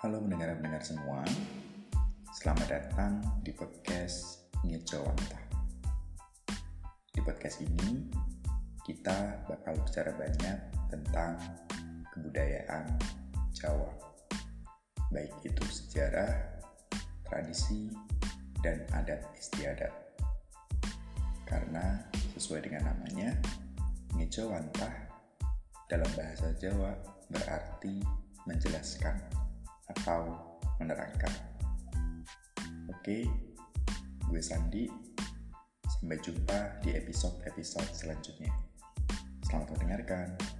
Halo pendengar-pendengar semua, selamat datang di podcast Ngejawanta. Di podcast ini, kita bakal bicara banyak tentang kebudayaan Jawa, baik itu sejarah, tradisi, dan adat istiadat. Karena sesuai dengan namanya, Ngejawantah dalam bahasa Jawa berarti menjelaskan atau menerangkan. Oke, gue Sandi. Sampai jumpa di episode-episode selanjutnya. Selamat mendengarkan.